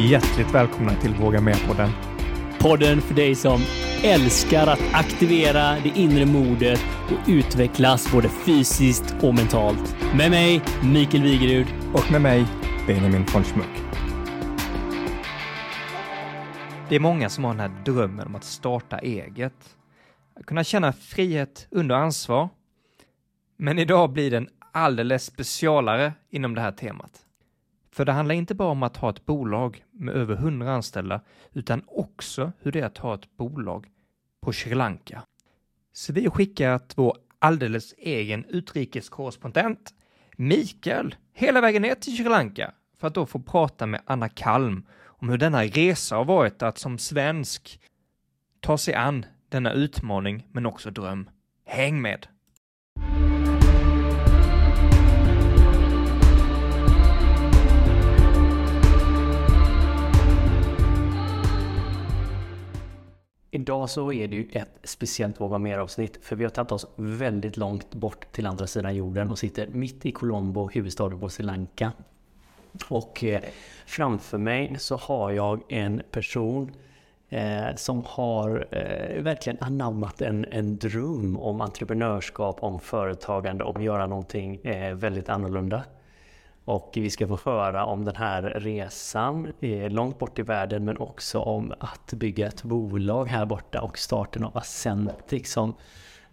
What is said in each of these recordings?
hjärtligt välkomna till Våga Med-podden. Podden för dig som älskar att aktivera det inre modet och utvecklas både fysiskt och mentalt. Med mig, Mikael Wigerud. Och med mig, Benjamin von Schmuck. Det är många som har den här drömmen om att starta eget. Att kunna känna frihet under ansvar. Men idag blir den alldeles specialare inom det här temat. För det handlar inte bara om att ha ett bolag med över 100 anställda, utan också hur det är att ha ett bolag på Sri Lanka. Så vi har skickat vår alldeles egen utrikeskorrespondent Mikael hela vägen ner till Sri Lanka för att då få prata med Anna Kalm om hur denna resa har varit att som svensk ta sig an denna utmaning men också dröm. Häng med! Idag så är det ju ett speciellt Våga Mer avsnitt för vi har tagit oss väldigt långt bort till andra sidan jorden och sitter mitt i Colombo, huvudstaden på Sri Lanka. Och eh, framför mig så har jag en person eh, som har eh, verkligen anammat en, en dröm om entreprenörskap, om företagande, om att göra någonting eh, väldigt annorlunda. Och vi ska få höra om den här resan eh, långt bort i världen men också om att bygga ett bolag här borta och starten av Ascentic som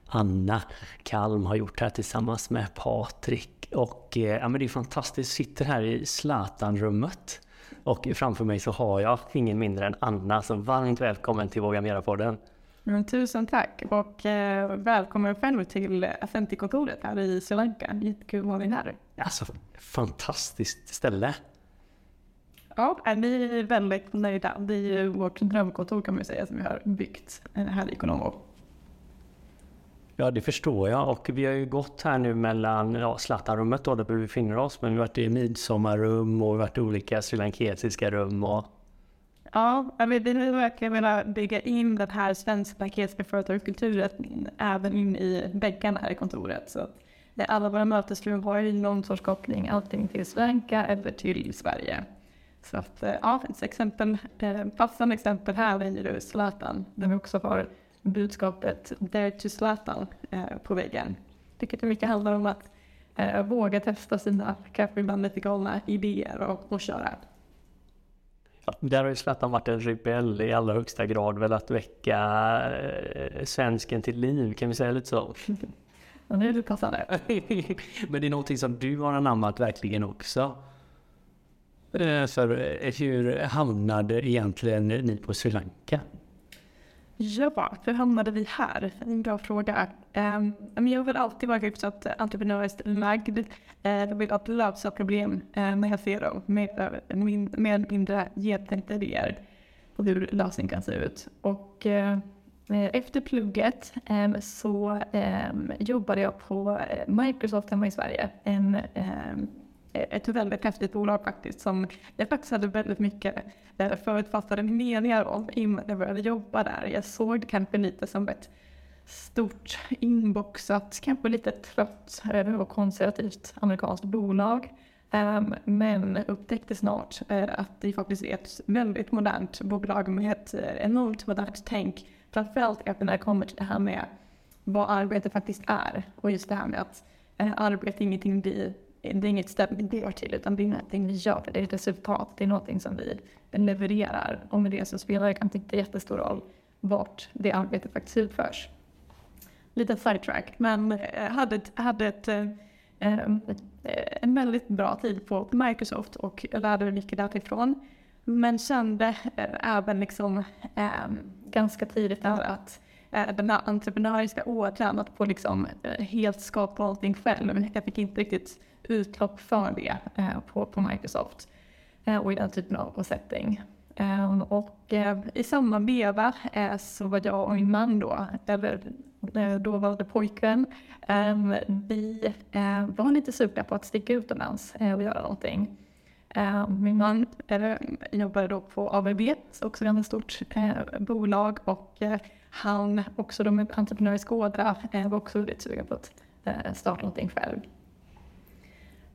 Anna Kalm har gjort här tillsammans med Patrik. Och eh, ja, men det är fantastiskt, sitter här i Zlatan-rummet. Och framför mig så har jag ingen mindre än Anna, så varmt välkommen till Våga Mera-podden. Men tusen tack och eh, välkommen själv till Ascentic-kontoret här i Sri Lanka. Jättekul att vara här. Alltså, fantastiskt ställe. Ja, vi är väldigt nöjda. Det är ju vårt drömkontor kan man säga som vi har byggt här i Colombo. Ja, det förstår jag. Och vi har ju gått här nu mellan ja, Zlatanrummet då, där vi befinner oss. Men vi har varit i midsommarrum och varit i olika srilankesiska rum. Och... Ja, vi vill verkligen vilja bygga in den här svensk-lankesiska företagskulturen även in i väggarna här i kontoret. Så eh, alla våra mötesrum har ju någon sorts koppling antingen till Sverige eller till Sverige. Så att, eh, ja, ett exempel, eh, passande exempel här är ju Zlatan, där vi också har budskapet Dare to Zlatan på väggen. Vilket mycket handlar om att våga testa sina kanske ibland lite galna idéer och, och köra. Där har ju Zlatan varit en rebell i allra högsta grad, väl att väcka eh, svensken till liv, kan vi säga lite så? Ja, det är lite passande. Men det är någonting som du har anammat verkligen också. Eh, för eh, hur hamnade egentligen ni på Sri Lanka? Ja, hur hamnade vi här? En bra fråga. Ehm, um, jag har alltid varit hyfsat entreprenöriskt lagd. Uh, jag vill alltid typ eh, eh, lösa problem uh, när jag ser dem med min, med mindre genomtänkta idéer på hur lösningen kan se ut. Och uh, efter plugget um, så um, jobbade jag på Microsoft hemma i Sverige. En ett väldigt häftigt bolag faktiskt som jag faktiskt hade väldigt mycket eh, förutfattade meningar om innan jag började jobba där. Jag såg det kanske lite som ett stort inboxat, kanske lite trött eh, och konservativt amerikanskt bolag. Ehm, men upptäckte snart eh, att det faktiskt är ett väldigt modernt bolag med ett enormt modernt tänk. Framförallt när det kommer till det här med vad arbete faktiskt är. Och just det här med att arbete är ingenting vi det är inget ställe vi går till utan det är någonting vi gör. Det är ett resultat. Det är någonting som vi levererar. Och med det så spelar det kanske inte jättestor roll vart det arbetet faktiskt utförs. Lite sidetrack, men jag hade, hade ett, äh, en väldigt bra tid på Microsoft och lärde mig mycket därifrån. Men kände äh, även liksom, äh, ganska tidigt där att Eh, den här entreprenöriska ådran, att få liksom eh, helt skapa allting själv. Jag fick inte riktigt utlopp för det eh, på, på Microsoft och i den typen av setting. Ehm, och i samma veva så var jag och min man då, eller då var det pojkvän, ehm, vi var lite sugna på att sticka utomlands och göra någonting. Ehm, min man jobbade då på ABB, också ett stort bolag och han, också de med i ådra, eh, var också väldigt sugen på att eh, starta någonting själv.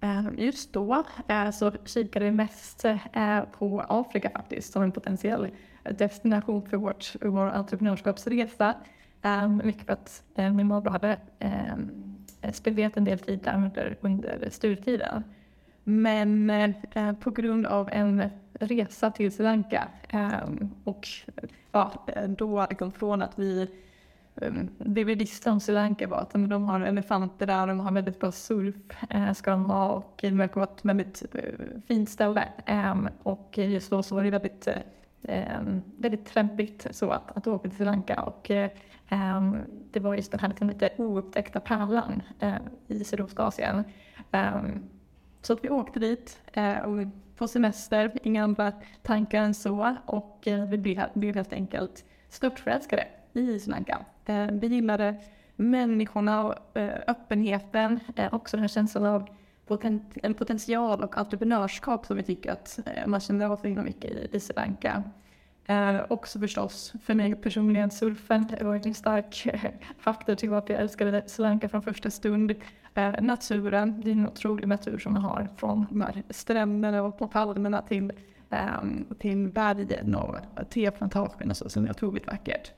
Eh, just då eh, så kikade vi mest eh, på Afrika faktiskt som en potentiell eh, destination för vårt, vår entreprenörskapsresa. Mycket för att min morbror hade spenderat en del tid där under, under studietiden. Men eh, på grund av en resa till Sri Lanka ehm, och ja, då liksom från att vi um, det vi visste om Sri Lanka var att de har elefanter där, de har väldigt bra surf, eh, ska de ha, och det verkar vara ett väldigt eh, fint ställe. Ehm, och just då så var det väldigt, eh, väldigt trendigt så att, att åka till Sri Lanka. Och det var just den här liksom lite oupptäckta pärlan i Sydostasien. Så att vi åkte dit eh, på semester, inga andra tankar än så. Och eh, vi blev helt enkelt störtförälskade i Sri Lanka. Eh, vi gillade människorna och eh, öppenheten, eh, också den här känslan av en potential och entreprenörskap som vi tycker att eh, man känner av så himla mycket i Sri Lanka. Eh, också förstås, för mig personligen, surfen det var en stark faktor till varför jag älskade Sri Lanka från första stund. Eh, naturen, det är en otrolig natur som vi har från de här stränderna och palmerna till, eh, till bergen och teplantagen och så, som är otroligt vackert.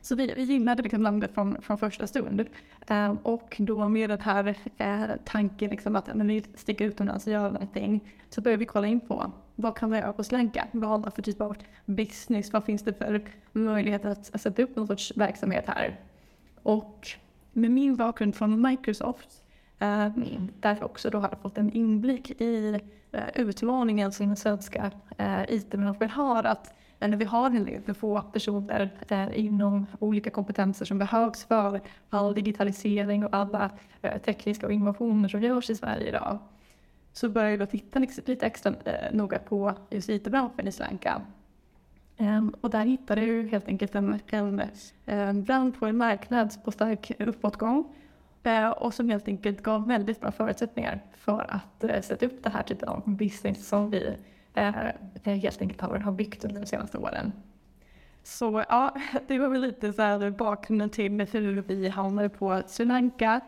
Så vi, vi gillade liksom landet från, från första stund. Eh, och då med den här eh, tanken liksom att när vi sticker utomlands och gör någonting så började vi kolla in på vad kan vi göra på Sri Vad har för typ av business? Vad finns det för möjlighet att, att sätta upp någon sorts verksamhet här? Och med min bakgrund från Microsoft eh, där jag också då har fått en inblick i eh, utmaningen som den svenska eh, IT-branschen har att när vi har en del få personer eh, inom olika kompetenser som behövs för all digitalisering och alla eh, tekniska innovationer som görs i Sverige idag. Så började jag titta lite extra eh, noga på just IT-branschen i Sri Lanka. Ehm, och där hittade du helt enkelt en, en, en brand på en marknad på stark uppåtgång. Eh, och som helt enkelt gav väldigt bra förutsättningar för att eh, sätta upp det här typen av business som vi eh, helt enkelt har, byggt under de senaste åren. Så ja, det var väl lite så här bakgrunden till hur vi hamnade på Sri Lanka.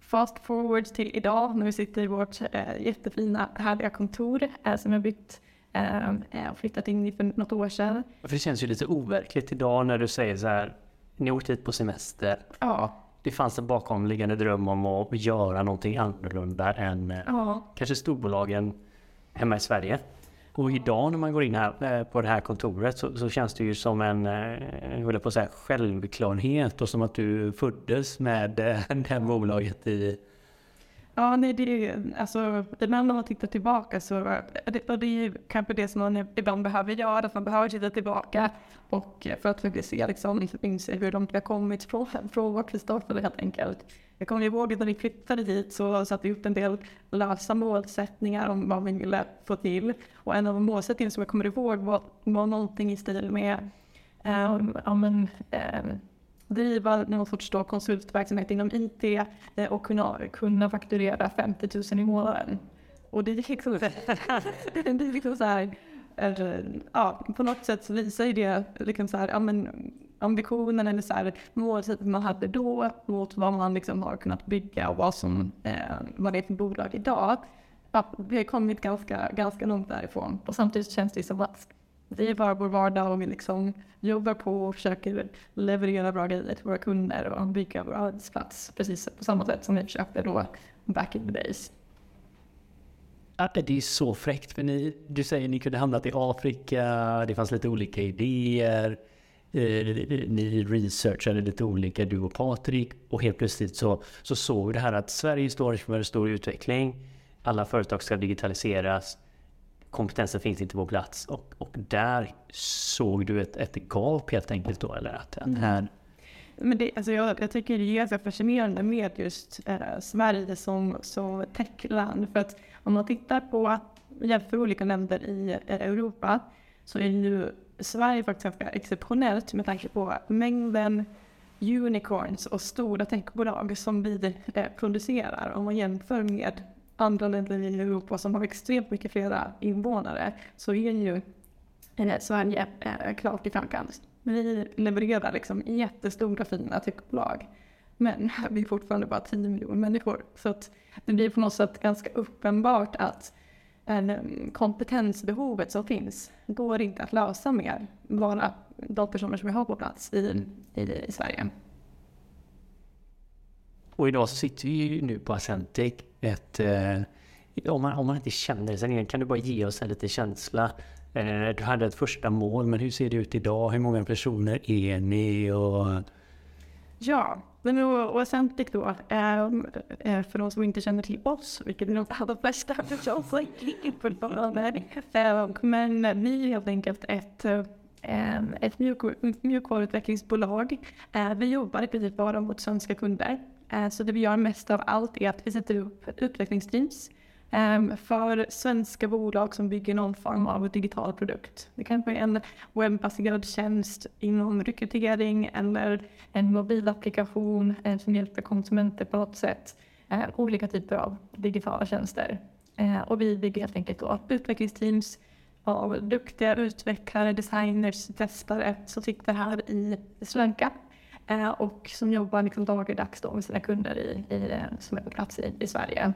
Fast forward till idag när vi sitter i vårt eh, jättefina härliga kontor eh, som jag byggt och flyttat in för något år sedan. För det känns ju lite overkligt idag när du säger så här, ni åkte hit på semester. Ja. Det fanns en bakomliggande dröm om att göra någonting annorlunda än eh, ja. kanske storbolagen hemma i Sverige. Och idag när man går in här eh, på det här kontoret så, så känns det ju som en, eh, jag på att säga, självklarhet och som att du föddes med eh, det här bolaget i... Ja, nej, det är alltså ibland när man tittar tillbaka så det, det är ju kanske det som man ibland behöver göra, att man behöver titta tillbaka och eh, för att faktiskt se liksom, liksom, inse hur långt vi har kommit från, från vart vi startade helt enkelt. Jag kommer ihåg att när vi flyttade dit så satte vi upp en del lösa målsättningar om vad vi ville få till. Och en av målsättningarna som jag kommer ihåg var, var någonting i stil med um, ja, men, um, driva någon sorts då konsultverksamhet inom IT eh, och kunna, kunna fakturera 50 000 i månaden. Och det är liksom, det är liksom så här, ja, på något sätt så visar ju det liksom så här, ja, men, ambitionen eller så här, målet man hade då mot vad man liksom har kunnat bygga och vad, som, eh, vad det är för bolag idag. Ja, vi har kommit ganska, ganska långt därifrån. Och samtidigt känns det som att det är bara vår vardag och vi liksom jobbar på och försöker leverera bra grejer till våra kunder och bygga vår arbetsplats precis på samma sätt som vi försökte då back in the days. det är så fräckt, för ni, du säger att ni kunde hamnat i Afrika, det fanns lite olika idéer. Eh, ni researchade lite olika, du och Patrik. Och helt plötsligt så, så såg vi det här att Sverige står inför en stor utveckling. Alla företag ska digitaliseras. Kompetensen finns inte på plats. Och, och där såg du ett, ett gap helt enkelt då? Eller att, att här... Men det, alltså jag, jag tycker det är ganska fascinerande med just eh, Sverige som, som techland. För att om man tittar på, jämför olika länder i eh, Europa, så är ju Sverige faktiskt ganska exceptionellt med tanke på mängden unicorns och stora techbolag som vi eh, producerar om man jämför med andra länder i Europa som har extremt mycket flera invånare så är ju eh, Sverige eh, klart i framkant. Vi levererar liksom jättestora fina techbolag. Men vi är fortfarande bara 10 miljoner människor. Så att det blir på något sätt ganska uppenbart att en kompetensbehovet som finns går inte att lösa med bara de personer som vi har på plats i, i, i Sverige. Och idag så sitter vi ju nu på Acentic. Ett, eh, om, man, om man inte känner sig igen, kan du bara ge oss en liten känsla. Eh, du hade ett första mål, men hur ser det ut idag? Hur många personer är ni? Och... Ja, men är nog väsentligt då, eh, eh, för de som inte känner till oss, vilket är de allra flesta förstås, eh, men vi är helt enkelt ett eh, ett mjukvaruutvecklingsbolag. Vi jobbar i princip bara mot svenska kunder. Eh, så det vi gör mest av allt är att vi sätter upp utvecklingsteams ehm, för svenska bolag som bygger någon form av digital produkt. Det kan vara en webbaserad tjänst inom rekrytering eller en mobilapplikation eh, som hjälper konsumenter på något sätt. Eh, olika typer av digitala tjänster. Och vi bygger helt enkelt då utvecklingsteams av duktiga utvecklare, designers, testare som sitter här i Sri Lanka Eh, och som jobbar liksom dagligdags då med sina kunder i, i, som är på plats i, i Sverige.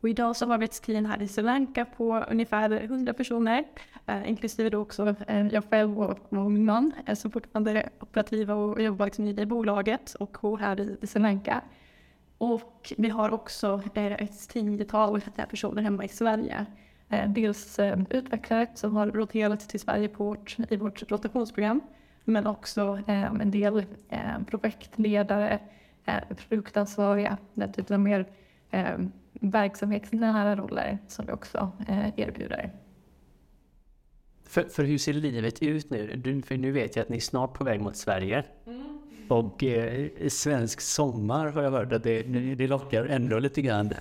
Och idag så har vi ett team här i Sri Lanka på ungefär 100 personer, eh, inklusive då också eh, jag själv och, och min man eh, som fortfarande är operativa och jobbar liksom i bolaget och här i, i Sri Lanka. Och vi har också eh, ett tiotal personer hemma i Sverige. Eh, dels eh, utvecklare som har roterat till Sverige på vårt, i vårt rotationsprogram men också eh, en del eh, projektledare, eh, produktansvariga, den typen av mer eh, verksamhetsnära roller som vi också eh, erbjuder. För, för hur ser livet ut nu? Du, för nu vet jag att ni är snart på väg mot Sverige. Mm. Och eh, svensk sommar har jag hört att det, det lockar ändå lite grann.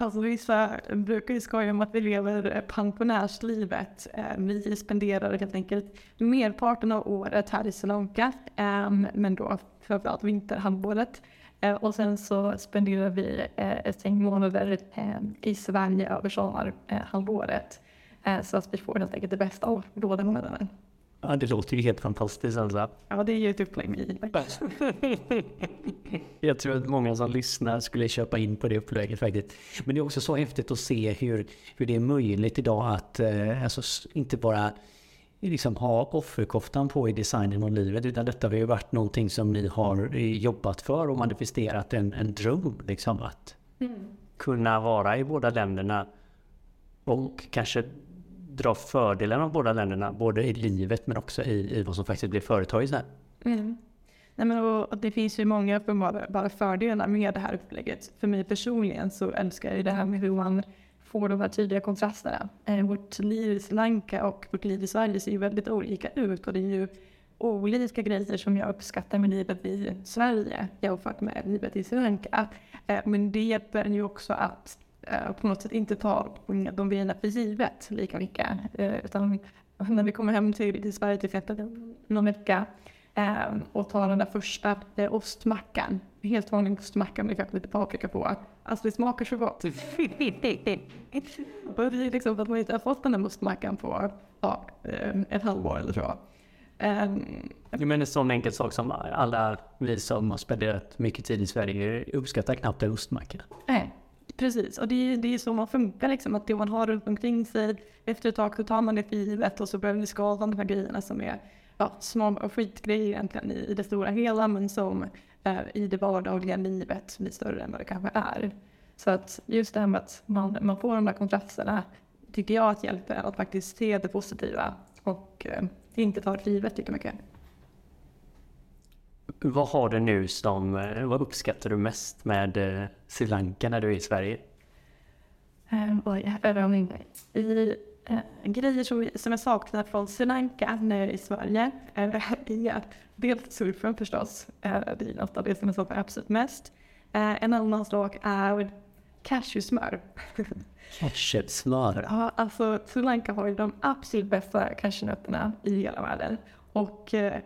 Alltså vissa brukar ju skoja om att vi lever eh, pensionärslivet. Eh, vi spenderar helt enkelt merparten av året här i Sri Lanka, ehm, men då framförallt vinterhalvåret. Eh, och sen så spenderar vi ett gäng månader ehm, i Sverige över sommarhalvåret. Så att vi får helt enkelt det bästa av båda månaderna. Ja, det låter ju helt fantastiskt alltså. Ja, det är ju ett upplägg med Jag tror att många som lyssnar skulle köpa in på det upplägget faktiskt. Men det är också så häftigt att se hur, hur det är möjligt idag att eh, alltså, inte bara liksom ha offerkoftan på i designen av livet utan detta har ju varit någonting som ni har jobbat för och manifesterat en, en dröm liksom att mm. kunna vara i båda länderna och kanske dra fördelar av båda länderna, både i livet men också i, i vad som faktiskt blir företag i Sverige. Mm. Nej, men och, och det finns ju många uppenbara fördelar med det här upplägget. För mig personligen så älskar jag det här med hur man får de här tydliga kontrasterna. Eh, vårt liv i Sri Lanka och vårt liv i Sverige ser ju väldigt olika ut och det är ju olika grejer som jag uppskattar med livet i Sverige jämfört med livet i Sri Lanka. Eh, men det hjälper ju också att på något sätt inte tar de grejerna för givet lika mycket. Eh, utan när vi kommer hem till, till Sverige till fetten någon vecka eh, och tar den där första ostmackan, helt vanlig ostmacka med kanske lite paprika på. Alltså det smakar så gott. och det är liksom att man inte har fått den där ostmackan på ja, ett halvår eller så. Um, men en sån enkel sak som alla vi som har spenderat mycket tid i Sverige uppskattar knappt en ostmacka. Nej, Precis, och det är, det är så man funkar liksom, att det man har runt omkring sig, efter ett tag så tar man det för givet och så börjar man skala de här grejerna som är ja, små och skitgrejer egentligen i, i det stora hela, men som eh, i det vardagliga livet blir större än vad det kanske är. Så att just det här med att man, man får de där kontrasterna tycker jag att hjälper att faktiskt se det positiva och eh, inte ta det för givet lika mycket. Vad har du nu som, eh, vad uppskattar du mest med eh, Sri Lanka när du är i Sverige? Um, oj, överraskning. I uh, grejer som, som jag saknar från Sri Lanka när jag är i Sverige uh, är dels surfen förstås. Uh, det är något av det som jag saknar absolut mest. Uh, en annan sak är cashewsmör. Cashewsmör? ja, alltså Sri Lanka har ju de absolut bästa cashewnötterna i hela världen. Och eh,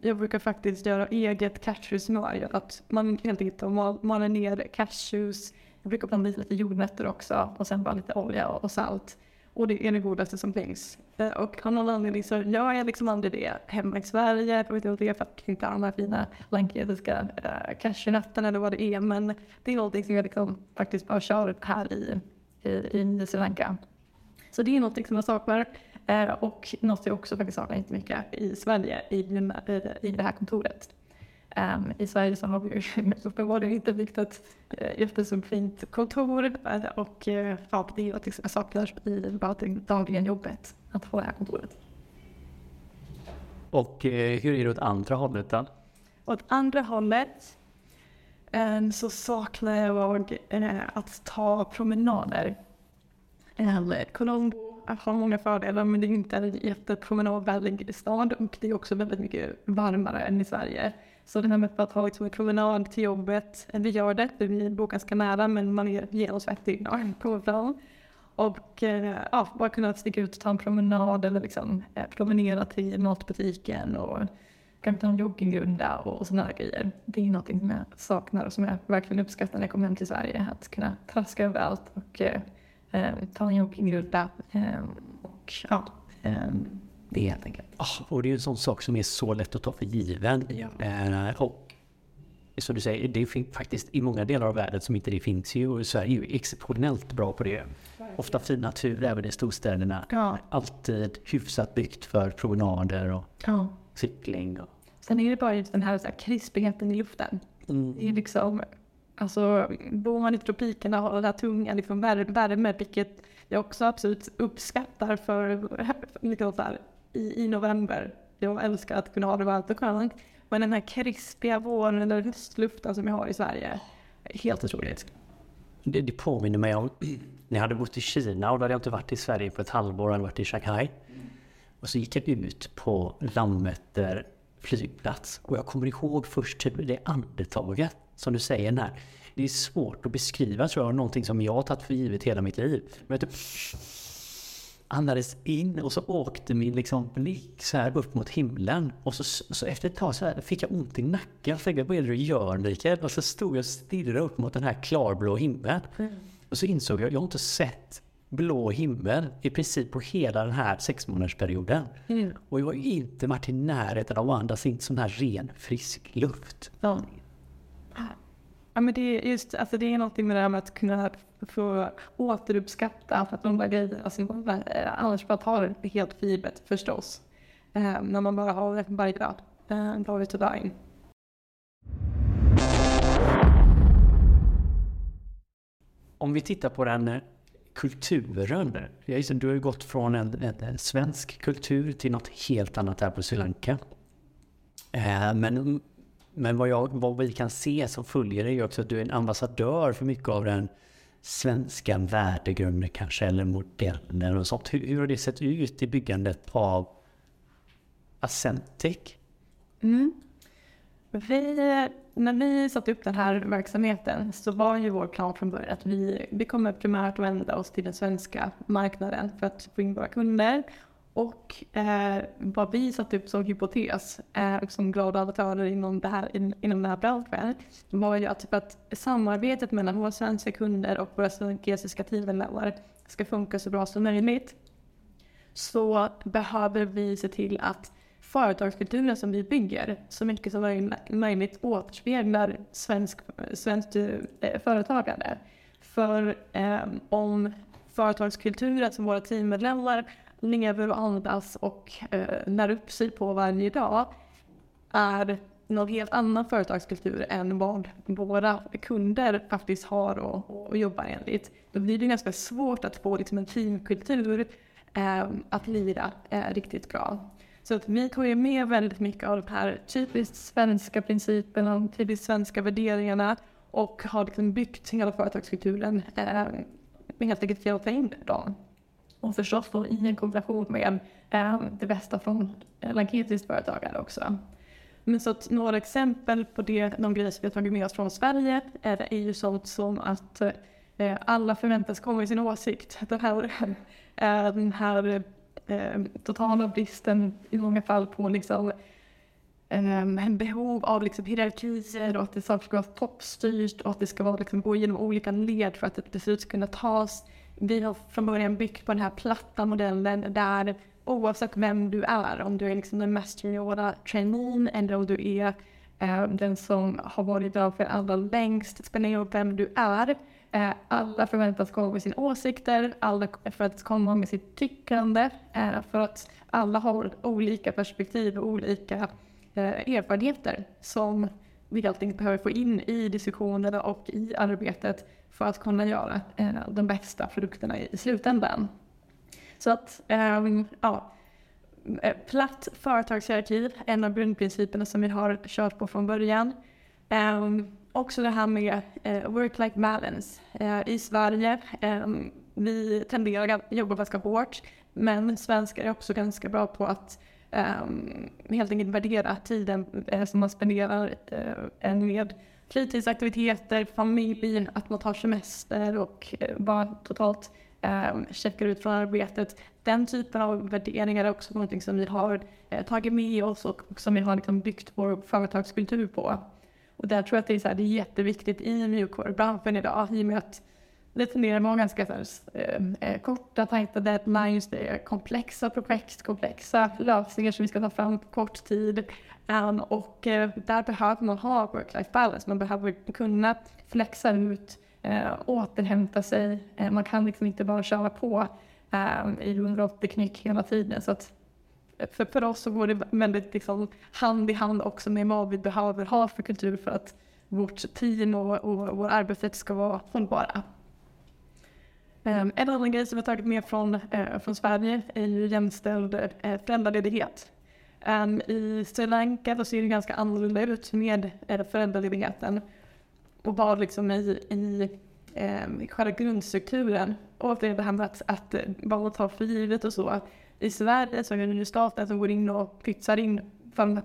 jag brukar faktiskt göra eget cashewsmör. Att man helt enkelt mal, maler ner cashews. Jag brukar blanda i lite jordnötter också och sen bara lite olja och, och salt. och det är det godaste som finns. Eh, Och av någon anledning så gör jag liksom aldrig det hemma i Sverige. Jag vet inte om det är för att jag inte har de här fina lankesiska eh, uh, cashewnötterna eller vad det är. Men det är någonting som jag liksom faktiskt bara kör här i, i, i Sri Lanka. Så det är någonting som jag saknar. Eh, och något jag också faktiskt saknar inte mycket i Sverige, i, i, i det här kontoret. Ehm, I Sverige så har vi ju uppenbarligen inte byggt ett uh, jätteså fint kontor. eh, och uh, ja, det är något som jag saknar i bara det dagliga jobbet, att få det här kontoret. Och eh, hur är det åt andra hållet då? Åt andra hållet eh, så saknar jag eh, att ta promenader. Eh, Colombo har många fördelar men det är inte en jättepromenadvänlig stad och det är också väldigt mycket varmare än i Sverige. Så det här med att ha liksom en promenad till jobbet, eh, vi gör det, för vi bor ganska nära men man är genomsvettig när man kommer fram. Och eh, ja, bara kunna sticka ut och ta en promenad eller liksom eh, promenera till matbutiken och kanske ta en joggingrunda och, sådana grejer. Det är någonting som jag saknar och som jag verkligen uppskattar när jag kommer hem till Sverige. Att kunna traska överallt och ta en joggingrunda. Eh, och ja, eh, det är helt enkelt. Ah, och det är ju en sån sak som är så lätt att ta för given. Eh, och som du säger, det finns faktiskt i många delar av världen som inte det finns ju. Och Sverige är ju exceptionellt bra på det. Ofta fin natur även i storstäderna. Ja. Alltid hyfsat byggt för promenader och Ja. cykling. Och... Sen är det bara just den här, så här krispigheten i luften. Det är liksom, alltså bor man i tropikerna och har den här tunga liksom, värme, vilket jag också absolut uppskattar för, liksom så här, i, i november. Jag älskar att kunna ha det varmt och skönt. Men den här krispiga våren eller höstluften som jag har i Sverige, helt otroligt. Det, det påminner mig om när jag hade bott i Kina och då hade jag inte varit i Sverige på ett halvår, jag hade varit i Shanghai. Och så gick jag ut på Landvetter flygplats och jag kommer ihåg först typ det andetaget som du säger när det är svårt att beskriva tror jag, någonting som jag har tagit för givet hela mitt liv. Men typ andades in och så åkte min liksom blick så här upp mot himlen. Och så, så efter ett tag så här fick jag ont i nacken. Jag tänkte, vad är det du gör Mikael? Och så stod jag och stirrade upp mot den här klarblå himlen. Och så insåg jag, jag har inte sett blå himmel i princip på hela den här sexmånadersperioden. Och jag har inte varit i närheten av att andas in sån här ren, frisk luft. Ja. Ja men det är just, alltså det är någonting med det här med att kunna få återuppskatta för att de där grejerna som annars bara tar det helt för givet förstås. Eh, när man bara har det varje dag. Eh, dag ut och dag in. Om vi tittar på den kulturen. Du har ju gått från en, en, en svensk kultur till något helt annat här på Sri Lanka. Eh, men men vad, jag, vad vi kan se som följer är ju också att du är en ambassadör för mycket av den svenska värdegrunden kanske, eller modeller och sånt. Hur, hur har det sett ut i byggandet av Ascentic? Mm. Vi, när vi satte upp den här verksamheten så var ju vår plan från början att vi, vi kommer primärt vända oss till den svenska marknaden för att få in våra kunder. Och eh, vad vi satte upp som hypotes, eh, som glada amatörer inom, det här, in, inom den här branschen, var ju att, typ att samarbetet mellan våra svenska kunder och våra kinesiska teammedlemmar ska funka så bra som möjligt. Så behöver vi se till att företagskulturen som vi bygger så mycket som möjligt återspeglar svensk, svenskt eh, företagande. För eh, om företagskulturen som våra teammedlemmar lever och andas och eh, när upp sig på varje dag är någon helt annan företagskultur än vad våra kunder faktiskt har och, och jobbar enligt. Då blir det ganska svårt att få liksom, en teamkultur eh, att lira eh, riktigt bra. Så att vi tar ju med väldigt mycket av de här typiskt svenska principerna, typiskt svenska värderingarna och har liksom byggt hela företagskulturen eh, helt enkelt genom att ta in dem. Och förstås då i en kombination med eh, det bästa från eh, lankesiskt företagande också. Men så att några exempel på det, de grejer som vi har tagit med oss från Sverige är, är ju sånt som att eh, alla förväntas komma i sin åsikt. Den här, eh, den här eh, totala bristen i många fall på liksom, eh, en behov av liksom, hierarkier och att det ska vara toppstyrt och att det ska vara, liksom, gå igenom olika led för att ett beslut ska kunna tas vi har från början byggt på den här platta modellen där oavsett vem du är, om du är liksom den mest juniora traineen eller om du är eh, den som har varit där för allra längst, spelar ingen roll vem du är. Eh, alla förväntas komma med sina åsikter, alla förväntas komma med sitt tyckande, eh, för att alla har olika perspektiv och olika eh, erfarenheter som vi helt enkelt behöver få in i diskussionerna och i arbetet för att kunna göra eh, de bästa produkterna i, i slutändan. Så att, ehm, ja, eh, platt företagshierarki, en av grundprinciperna som vi har kört på från början. Ehm, också det här med eh, work-life balance. Eh, I Sverige, ehm, vi tenderar att jobba ganska hårt, men svenskar är också ganska bra på att helt enkelt värdera tiden som man spenderar med fritidsaktiviteter, familj, att man tar semester och eh, bara totalt eh, checkar ut från arbetet. Den typen av värderingar är också någonting som vi har eh, tagit med oss och, och som vi har liksom byggt vår företagskultur på. Och där tror jag att det är, så här, det är jätteviktigt i mjukvarubranschen idag i och med att det mer, många ganska så här, eh, eh, korta, tajta deadlines, det är komplexa projekt, komplexa lösningar som vi ska ta fram på kort tid. Um, och eh, där behöver man ha work-life balance, man behöver kunna flexa ut eh, återhämta sig. Eh, man kan liksom inte bara köra på eh, i 180 knyck hela tiden. Så att eh, för, för oss så går det väldigt liksom hand i hand också med vad vi behöver ha för kultur för att vårt team och, och vår arbetssätt ska vara hållbara. Um, en annan grej som vi har tagit med från, uh, från Sverige är ju jämställd uh, föräldraledighet. Um, I Sri Lanka så ser det ganska annorlunda ut med uh, föräldraledigheten och bara liksom i, i eh, själva grundstrukturen. Återigen det här med att, att barn tar för givet och så. I Sverige så är det ju staten som går in och pytsar in för,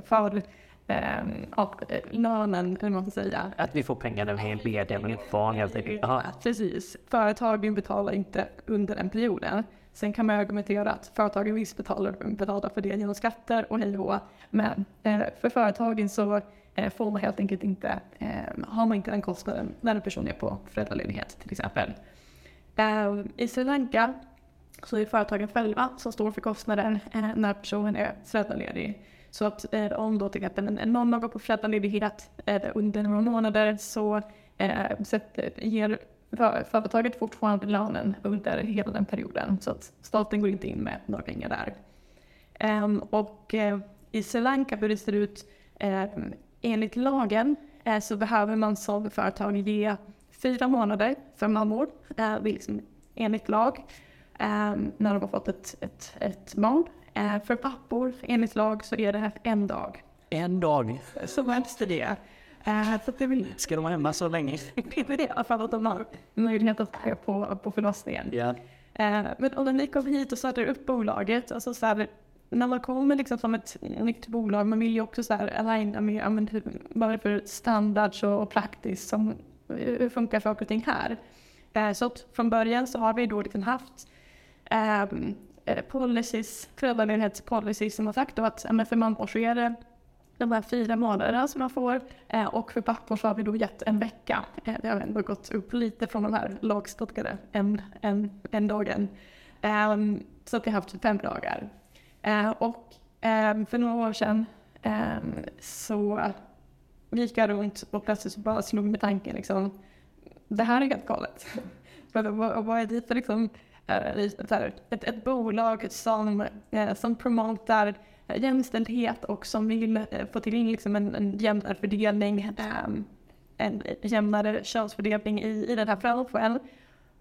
för eh, lönen, vad man ska säga. Att vi får pengar när vi är lediga med ett barn helt enkelt. Ja, precis. Företagen betalar inte under den perioden. Sen kan man argumentera att företagen visst betalar, betalar för det genom skatter och hej och Men eh, för företagen så Eh, får man helt enkelt inte, eh, har man inte den kostnaden när en person är på föräldraledighet till exempel. Eh, I Sri Lanka så är det företagen själva som står för kostnaden när personen är föräldraledig. Så att eh, om då till exempel en har går på föräldraledighet eh, under några månader så eh, ger företaget fortfarande lönen under hela den perioden. Så att staten går inte in med några pengar där. Um, och i Sri Lanka hur det ser ut enligt lagen eh, så behöver man som företag ge fyra månader för mammor, eh, liksom enligt lag, eh, när de har fått ett, ett, ett barn. Eh, för pappor, enligt lag, så är det en dag. En dag? Så helst är det. Eh, så det vill... Ska de vara hemma så länge? det är det, fall att de har möjlighet att se på, på förlossningen. Yeah. Eh, men om ni kommer hit och startar upp bolaget, alltså så här, när man kommer liksom som ett nytt bolag, man vill ju också så här aligna med, men, är det för standards och, och praktiskt som, hur funkar saker och ting här? Eh, så från början så har vi då liksom haft eh, Eh, policies, föräldraledighetspolicies som har sagt då att men för mammor så är det de här fyra månaderna som man får eh, och för pappor så har vi då gett en vecka. Eh, det har ändå gått upp lite från de här lagstadgade en, en, en dagen. Ehm, så att vi har haft fem dagar. Eh, och eh, för några år sedan eh, så gick jag runt och plötsligt så bara slog mig tanken liksom, det här är helt galet. vad, vad är det för liksom, ett, ett bolag som, eh, som promotar eh, jämställdhet och som vill eh, få till liksom en, en jämnare fördelning, ehm, en jämnare könsfördelning i, i den här branschen.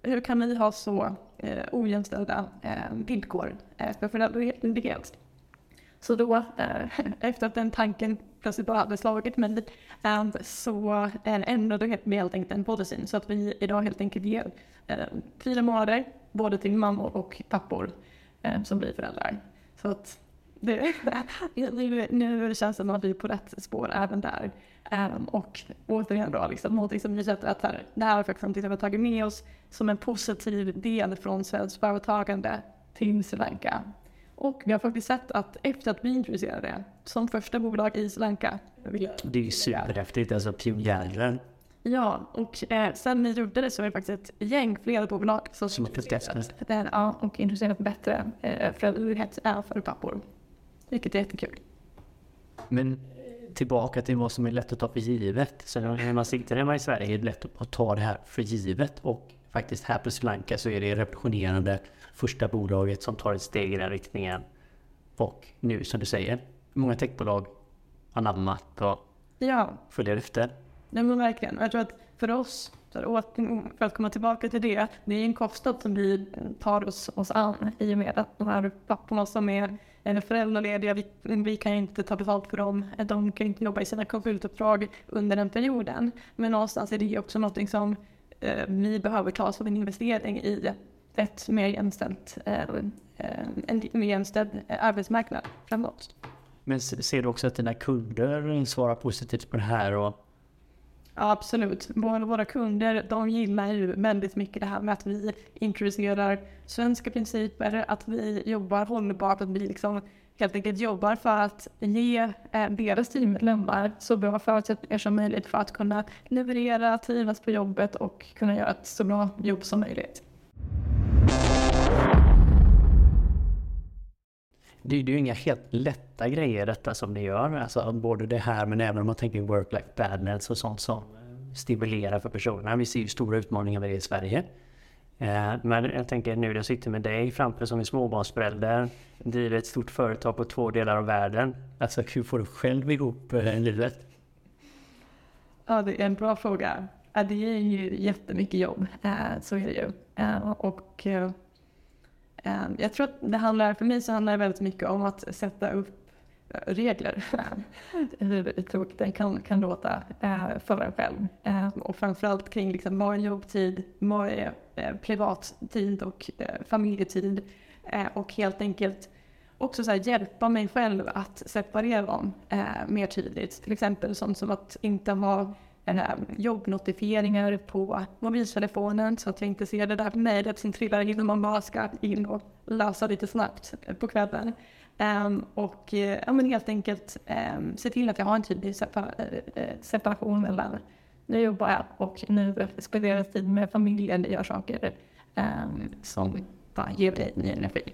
Hur kan vi ha så eh, ojämställda eh, villkor eh, för föräldraledighet. Så då, eh, efter att den tanken plötsligt bara hade slagit mig, ehm, eh, så ändrade vi helt enkelt den policyn så att vi idag helt enkelt ger eh, fyra månader både till mammor och pappor eh, som blir föräldrar. Så att det, nu, nu känns det som att vi är på rätt spår även där. Um, och återigen då, liksom, någonting som vi sett att här, det här är faktiskt någonting som vi har tagit med oss som en positiv del från svenskt företagande till Sri Lanka. Och vi har faktiskt sett att efter att vi introducerade det som första bolag i Sri Lanka. Det är ju superhäftigt, alltså pionjärer. Ja, och eh, sen vi gjorde det så är det faktiskt ett gäng flera bolag som, Som här, ja, och introducerat bättre eh, föräldraledighet för pappor. Vilket är jättekul. Men tillbaka till vad som är lätt att ta för givet. Så när man sitter hemma i Sverige är det lätt att ta det här för givet. Och faktiskt här på Sri Lanka så är det revolutionerande första bolaget som tar ett steg i den riktningen. Och nu som du säger, många techbolag anammat och Ja, följer efter. Nej men verkligen. Jag tror att för oss, för att, komma tillbaka till det, det är en kostnad som vi tar oss, oss an i och med att de här papporna som är föräldralediga, vi, vi kan ju inte ta betalt för dem. De kan ju inte jobba i sina konsultuppdrag under den perioden. Men någonstans är det också någonting som eh, vi behöver ta som en investering i ett mer jämställt, eh, en mer jämställd eh, arbetsmarknad framåt. Men ser du också att dina kunder svarar positivt på det här? Och, Ja, absolut. Våra, våra kunder de gillar ju väldigt mycket det här med att vi introducerar svenska principer, att vi jobbar hållbart, att vi liksom helt enkelt jobbar för att ge eh, deras teammedlemmar så bra förutsättningar som möjligt för att kunna leverera, trivas på jobbet och kunna göra ett så bra jobb som möjligt. Det, det är ju inga helt lätta grejer detta som ni gör. Alltså både det här men även om man tänker work-life balance och sånt som stimulerar för personerna. Vi ser ju stora utmaningar med det i Sverige. Eh, men jag tänker nu, när jag sitter med dig framför som är småbarnsförälder, driver ett stort företag på två delar av världen. Alltså hur får du själv ihop eh, livet? Ja, det är en bra fråga. Det är ju jättemycket jobb, eh, så är det ju. Och jag tror att det handlar, för mig så handlar det väldigt mycket om att sätta upp eh, regler. Hur tråkigt det kan, kan låta eh, för en själv. Eh, Och framförallt kring liksom, vad är jobbtid, vad är eh, privattid och familjetid. Eh, Och helt enkelt också så här, hjälpa mig själv att separera dem mer tydligt. Till exempel sånt som att inte ha eh, jobbnotifieringar på mobiltelefonen så att jag inte ser det där mejlet som trillar in och man bara ska in och läsa lite snabbt på kvällen. Um, och eh, ja, men helt enkelt um, se till att jag har en tydlig separ- eh, eh, separation mellan nu jobbar jag och nu spenderar jag tid med familjen, jag gör saker um, som bara ger dig ny energi.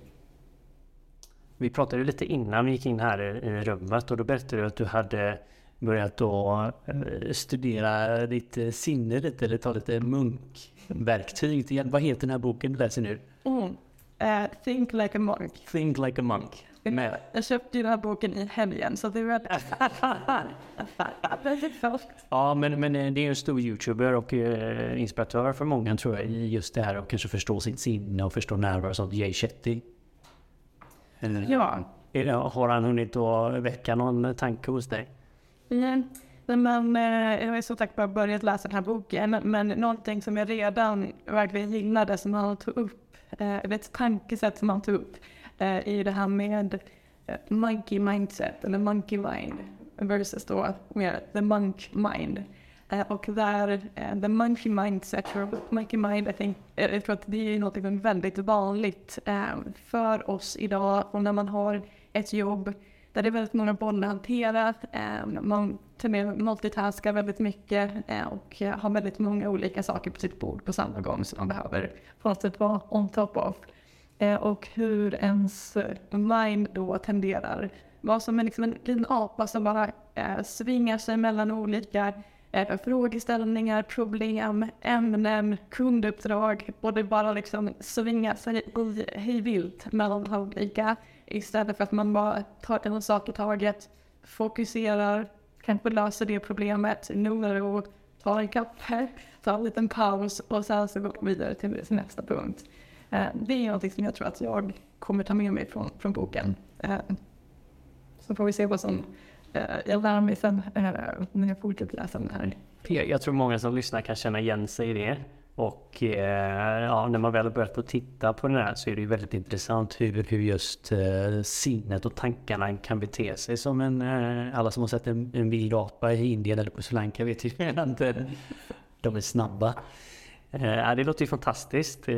Vi pratade lite innan vi gick in här i rummet och då berättade du att du hade börjat då eh, studera ditt eh, sinne lite, eller ta lite munkverktyg. till. Vad heter den här boken du läser nu? Mm. Eh, think like a monk. Think like a monk. Med. Jag köpte ju den här boken i helgen så det väldigt... färskt. Ja, men, men det är en stor youtuber och eh, inspiratör för många tror jag i just det här och kanske förstå sitt sinne och förstå nerver och sånt. Jay Shetty. Eller, Ja. är Har han hunnit att väcka någon tanke hos dig? Mm. Men eh, jag är så tack bara börjat läsa den här boken. Men, någonting som jag redan verkligen gillade som han tog upp, eh, eller ett tankesätt som han tog upp, eh, är ju det här med eh, monkey mindset, eller monkey mind, versus då mer the monk mind. Eh, och där, eh, the monkey mindset, or monkey mind, I think, eh, jag tror att det är något som är väldigt vanligt eh, för oss idag. Och när man har ett jobb där det är väldigt många bollar att hantera. Eh, man med multitaskar väldigt mycket eh, och har väldigt många olika saker på sitt bord på samma gång som man behöver på något sätt vara on top of. Eh, och hur ens mind då tenderar vara som en, liksom en liten apa som bara eh, svingar sig mellan olika eh, frågeställningar, problem, ämnen, kunduppdrag och det bara liksom svingar sig i hej vilt mellan olika istället för att man bara tar en sak i taget, fokuserar, kanske löser det problemet, lugnar och tar en kaffe, tar en liten paus och sen så går man vidare till nästa punkt. Eh, det är någonting som jag tror att jag kommer ta med mig från, från boken. Eh, så får vi se vad som eh, jag lär mig sen när jag fortsätter läsa den här. Jag tror många som lyssnar kan känna igen sig i det. Och eh, ja, när man väl har börjat titta på den här så är det ju väldigt intressant hur, hur just eh, sinnet och tankarna kan bete sig som en... Eh, alla som har sett en, en vild apa i Indien eller på Sri Lanka vet ju att eh, de är snabba. Eh, ja, det låter ju fantastiskt. Eh,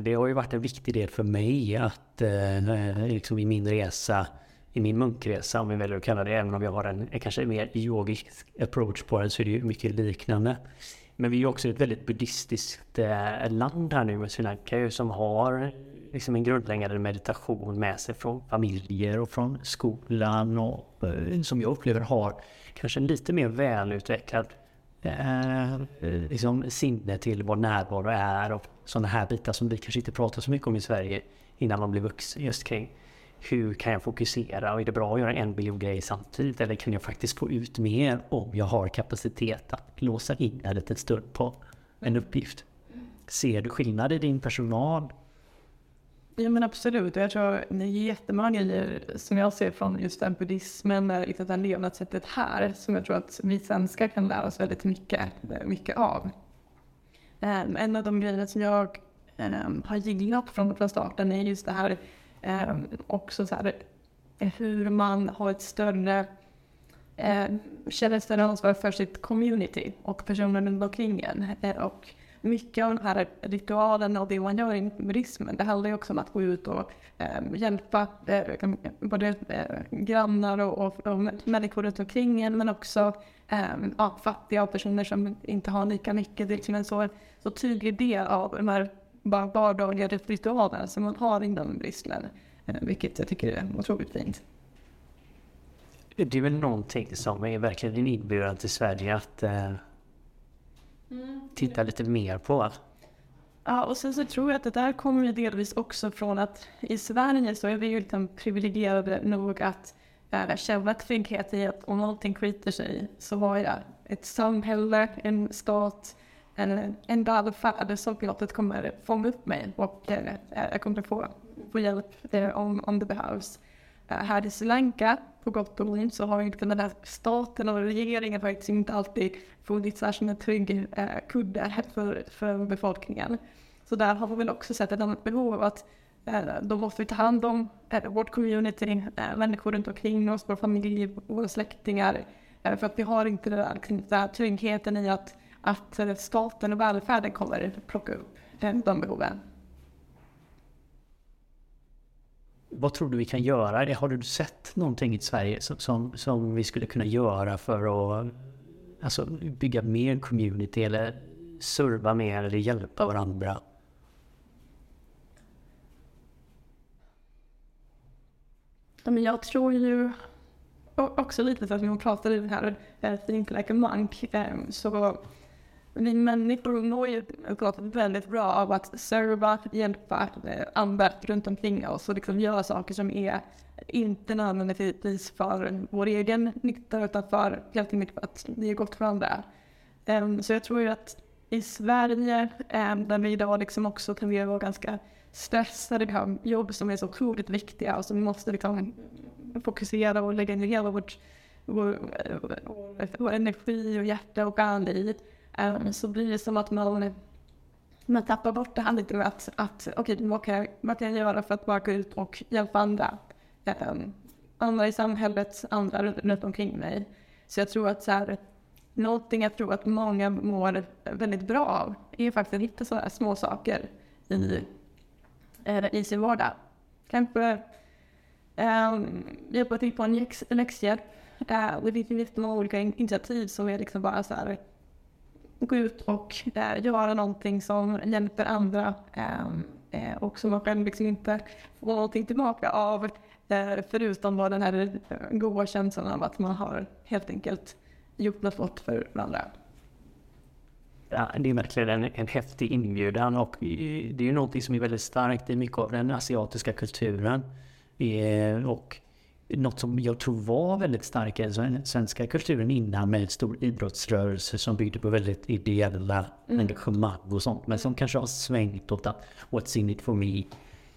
det har ju varit en viktig del för mig att eh, liksom i min resa i min munkresa, om vi väljer att kalla det, även om jag har en, en kanske mer yogisk approach på det, så är det ju mycket liknande. Men vi är också ett väldigt buddhistiskt eh, land här nu med Sri Lanka som har liksom en grundläggande meditation med sig från familjer och från skolan och eh, som jag upplever har kanske en lite mer välutvecklad eh, liksom sinne till vad närvaro är och sådana här bitar som vi kanske inte pratar så mycket om i Sverige innan man blir vuxen just kring hur kan jag fokusera och är det bra att göra en biljon grejer samtidigt eller kan jag faktiskt få ut mer om jag har kapacitet att låsa in en liten stund på en uppgift? Ser du skillnad i din personal? Ja men absolut, jag tror det är jättemånga grejer som jag ser från just den buddhismen, liksom det här levnadssättet här, som jag tror att vi svenskar kan lära oss väldigt mycket, eh, mycket av. Ehm, en av de grejerna som jag ehm, har gillat från, från starten är just det här Eh, också så här, eh, hur man har ett större, eh, känner ett större ansvar för sitt community och personer runt omkring en. Eh, och mycket av de här ritualerna och det man gör i buddhismen, det handlar ju också om att gå ut och eh, hjälpa eh, både eh, grannar och, och, och, människor runt omkring en, men också eh, ja, fattiga och personer som inte har lika mycket. Det är liksom en så, så tydlig del av de här vardagliga ritualer som man har inom buddhismen. Eh, vilket jag tycker är otroligt fint. Det är väl någonting som är verkligen en inbjudan till Sverige att eh, mm. titta lite mer på. Ja, och sen så tror jag att det där kommer ju delvis också från att i Sverige så är vi ju liksom privilegierade nog att äh, känna trygghet i att om någonting skiter sig så har jag ett samhälle, en stat, en, en välfärd som pilotet kommer fånga upp mig och eh, eh, jag kommer få, få hjälp eh, om, om det behövs. Eh, här i Sri Lanka, på gott och ont, så har inte den här staten och regeringen faktiskt inte alltid funnits där som en trygg eh, kudde för, för befolkningen. Så där har vi väl också sett ett annat behov av att eh, då måste vi ta hand om eh, vårt community, eh, människor runt omkring oss, vår familj, våra släktingar. Eh, för att vi har inte den där, den där tryggheten i att att staten och välfärden kommer plocka upp de behoven. Vad tror du vi kan göra? Har du sett någonting i Sverige som, som, som vi skulle kunna göra för att alltså, bygga mer community eller serva mer eller hjälpa varandra? Men jag tror ju också lite så att vi pratade i det här Think Like a Monk så vi människor mår ju väldigt bra av att serva, hjälpa eh, andra runt omkring oss och liksom göra saker som är inte nödvändigtvis för vår egen nytta utan för helt enkelt för att det är gott för andra. Um, så jag tror ju att i Sverige, um, där vi idag liksom också kan vara ganska stressade, vi har jobb som är så otroligt viktiga och som vi måste liksom fokusera och lägga ner hela vårt, vår, eh, vår, vår energi och hjärta och all i. Um, så blir det som att man, man tappar bort det här lite med att, att okej, okay, vad, kan jag, vad kan jag göra för att bara gå ut och hjälpa andra? Um, andra i samhället, andra runt, omkring mig. Så jag tror att så här, någonting jag tror att många mår väldigt bra av är faktiskt att hitta sådana små saker i, eh, i sin vardag. Kanske um, hjälpa till på en läxhjälp. Uh, det finns många olika initiativ som är liksom bara så här gå ut och eh, göra någonting som hjälper andra ehm, eh, och som man själv liksom inte får någonting tillbaka av eh, förutom bara den här eh, goda känslan av att man har helt enkelt gjort något gott för varandra. Ja, det är verkligen en, en häftig inbjudan och eh, det är ju någonting som är väldigt starkt i mycket av den asiatiska kulturen. Eh, och något som jag tror var väldigt starkt i den svenska kulturen innan med en stor idrottsrörelse som byggde på väldigt ideella mm. engagemang och sånt. Men som kanske har svängt åt att what's in it for me?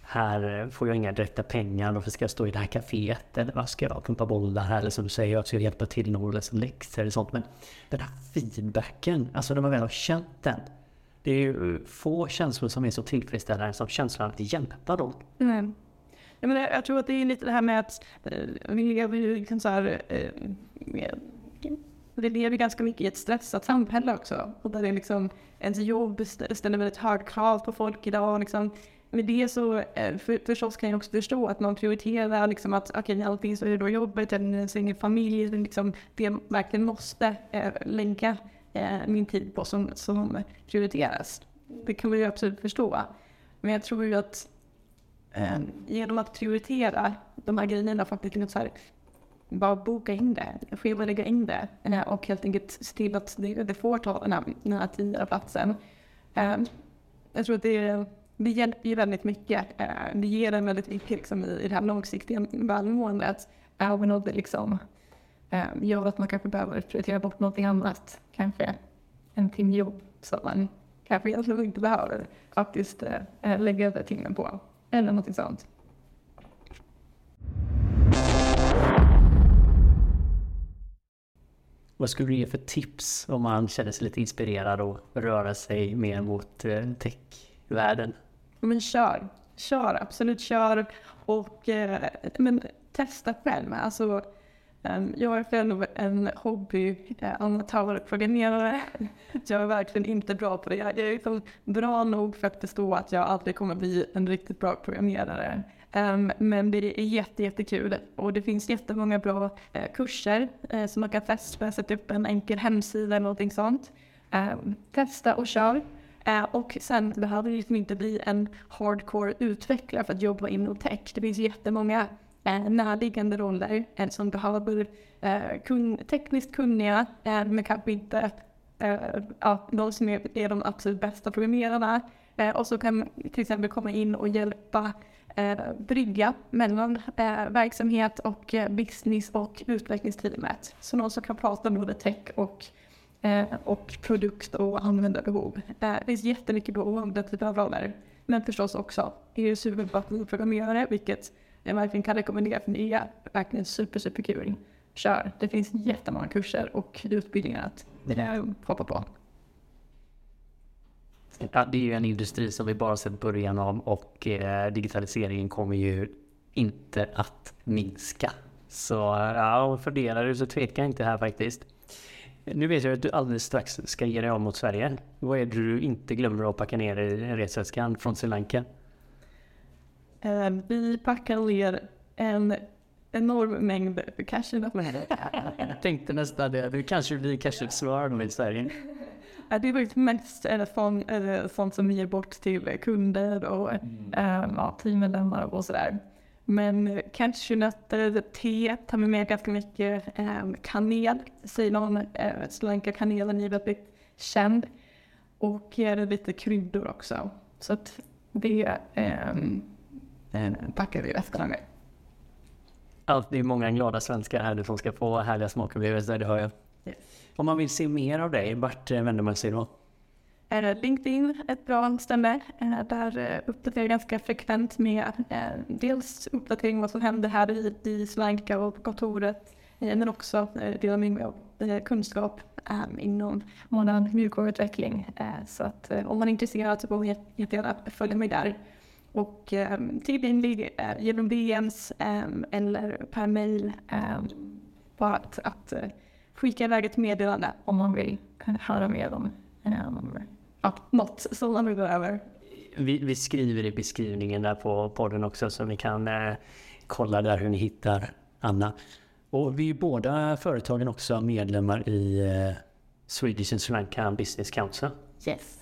Här får jag inga direkta pengar, varför ska jag stå i det här kaféet? Eller vad ska jag pumpa bollar här? Eller som du säger, jag ska hjälpa till någon läsa läxor eller sånt. Men den här feedbacken, alltså när man väl har känt den. Det är ju få känslor som är så tillfredsställande som känslan att hjälpa dem. Mm. Jag, menar, jag tror att det är lite det här med att eh, vi lever ju liksom så här, eh, vi lever ganska mycket i ett stressat samhälle också. Och där det liksom, ens jobb ställer väldigt höga krav på folk idag. Liksom, med det så eh, för, förstås kan jag också förstå att man prioriterar liksom att okej, okay, allting så är det då jobbet eller sin familj, liksom det jag verkligen måste eh, lägga eh, min tid på som, som prioriteras. Det kan man ju absolut förstå. Men jag tror ju att eh, genom att prioritera de här grejerna faktiskt liksom så här, bara boka in det, schemalägga in det eh, och helt enkelt se till att det, det får ta den här, den här och platsen. Eh, jag tror att det, det hjälper ju väldigt mycket. Det ger en väldigt mycket liksom, i, det här långsiktiga välmåendet. Även om det liksom gör att man kanske behöver prioritera bort någonting annat. Kanske en timme jobb som man kanske egentligen inte behöver faktiskt lägga över timmen på. Eller någonting sånt. Vad skulle du ge för tips om man känner sig lite inspirerad och röra sig mer mot eh, techvärlden? Men kör. Kör, absolut kör. Och eh, men testa själv. Alltså, Ehm, jag är själv en hobby-amatörprogrammerare. Eh, jag är verkligen inte bra på det. Jag är liksom bra nog för att förstå att jag aldrig kommer bli en riktigt bra programmerare. Ehm, men det är jätte, jättekul och det finns jättemånga bra eh, kurser eh, som man kan testa, sätta upp en enkel hemsida eller någonting sånt. Ehm, testa och kör. Och sen behöver det liksom inte bli en hardcore utvecklare för att jobba inom tech. Det finns jättemånga Eh, närliggande roller eh, som behöver uh, kun tekniskt kunniga eh, men kanske inte uh, de som är, är de absolut bästa programmerarna. och så kan till exempel komma in och hjälpa eh, brygga mellan eh, verksamhet och eh, business och utvecklingsteamet. Så någon som kan prata både tech och, eh, och produkt och användarbehov. Eh, det finns jättemycket behov av den typen av roller. Men förstås också är det superbra att programmerare, vilket jag verkligen kan rekommendera för nya. är verkligen super, superkul. Kör! Det finns jättemånga kurser och utbildningar att hoppa på. Ja, det är ju en industri som vi bara sett början av och eh, digitaliseringen kommer ju inte att minska. Så ja, funderar du så tveka inte här faktiskt. Nu vet jag att du alldeles strax ska ge dig av mot Sverige. Vad är det du inte glömmer att packa ner i resväskan från Sri Lanka? Uh, vi packar ner en enorm mängd cashewnötter. jag tänkte nästan det. Du kanske blir cashew i Sverige. Det är faktiskt mest sånt, sånt som vi ger bort till kunder och mm. äh, ja, teammedlemmar och sådär. Men cashewnötter, te tar vi med ganska mycket. Äh, kanel, Ceylon, äh, Sri Lanka-kanelen är väldigt känd. Och lite kryddor också. Så att det äh, efter gånger. Allt, det är många glada svenskar här som ska få härliga smakupplevelser, det hör jag. Yes. Om man vill se mer av dig, vart eh, vänder man sig då? LinkedIn ett bra ställe. Eh, där eh, uppdaterar jag ganska frekvent med dels uppdatering om vad som händer här i, i och på kontoret. Men också delar med mig av kunskap inom modern mjukvaruutveckling. Så att om man är intresserad så får man jättegärna följa mig där. Och tillgänglig genom DMs eller per mail. Bara att, att skicka iväg ett meddelande om man vill höra mer om um, ja, något som man vill gå över. Vi, vi, skriver i beskrivningen där på podden också så ni kan eh, kolla där hur ni hittar Anna. Och vi är båda företagen också medlemmar i eh, Swedish and Sri Lanka Business Council. Yes.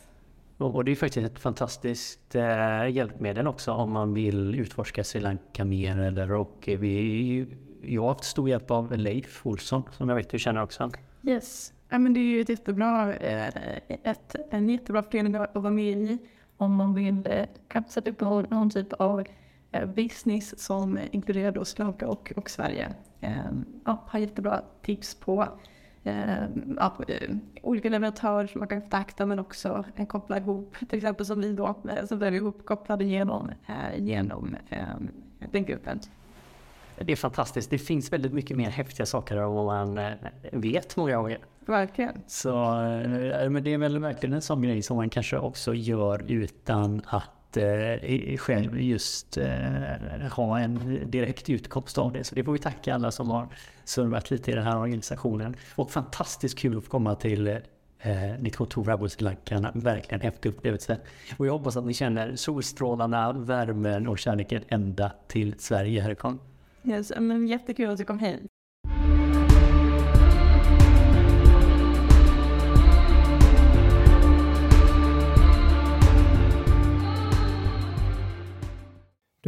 Och, det är faktiskt ett fantastiskt eh, hjälpmedel också om man vill utforska Sri Lanka mer. Eller, och vi jag har haft stor hjälp av Leif Olsson som jag vet du känner också. Yes, ja, men det är ju ett jättebra, eh, ett, en jättebra förening att vara med i om man vill eh, kanske sätta upp någon typ av eh, business som inkluderar då Slanka och, och Sverige. Ja, har jättebra tips på ja, olika leverantörer som man kan kontakta men också koppla ihop, till exempel som vi då, som är ihopkopplade genom, genom den gruppen det är fantastiskt. Det finns väldigt mycket mer häftiga saker än vad man eh, vet många gånger. Verkligen. Så, eh, men det är väl verkligen en sån grej som man kanske också gör utan att eh, själv just eh, ha en direkt utkomst av det. Så det får vi tacka alla som har servat lite i den här organisationen. Och fantastiskt kul att få komma till eh, ditt kontor här på Sri Lanka. Verkligen häftig upplevelse. Och jag hoppas att ni känner solstrålarna, värmen och kärleken ända till Sverige härifrån. Yes, men jättekul att du kom hit.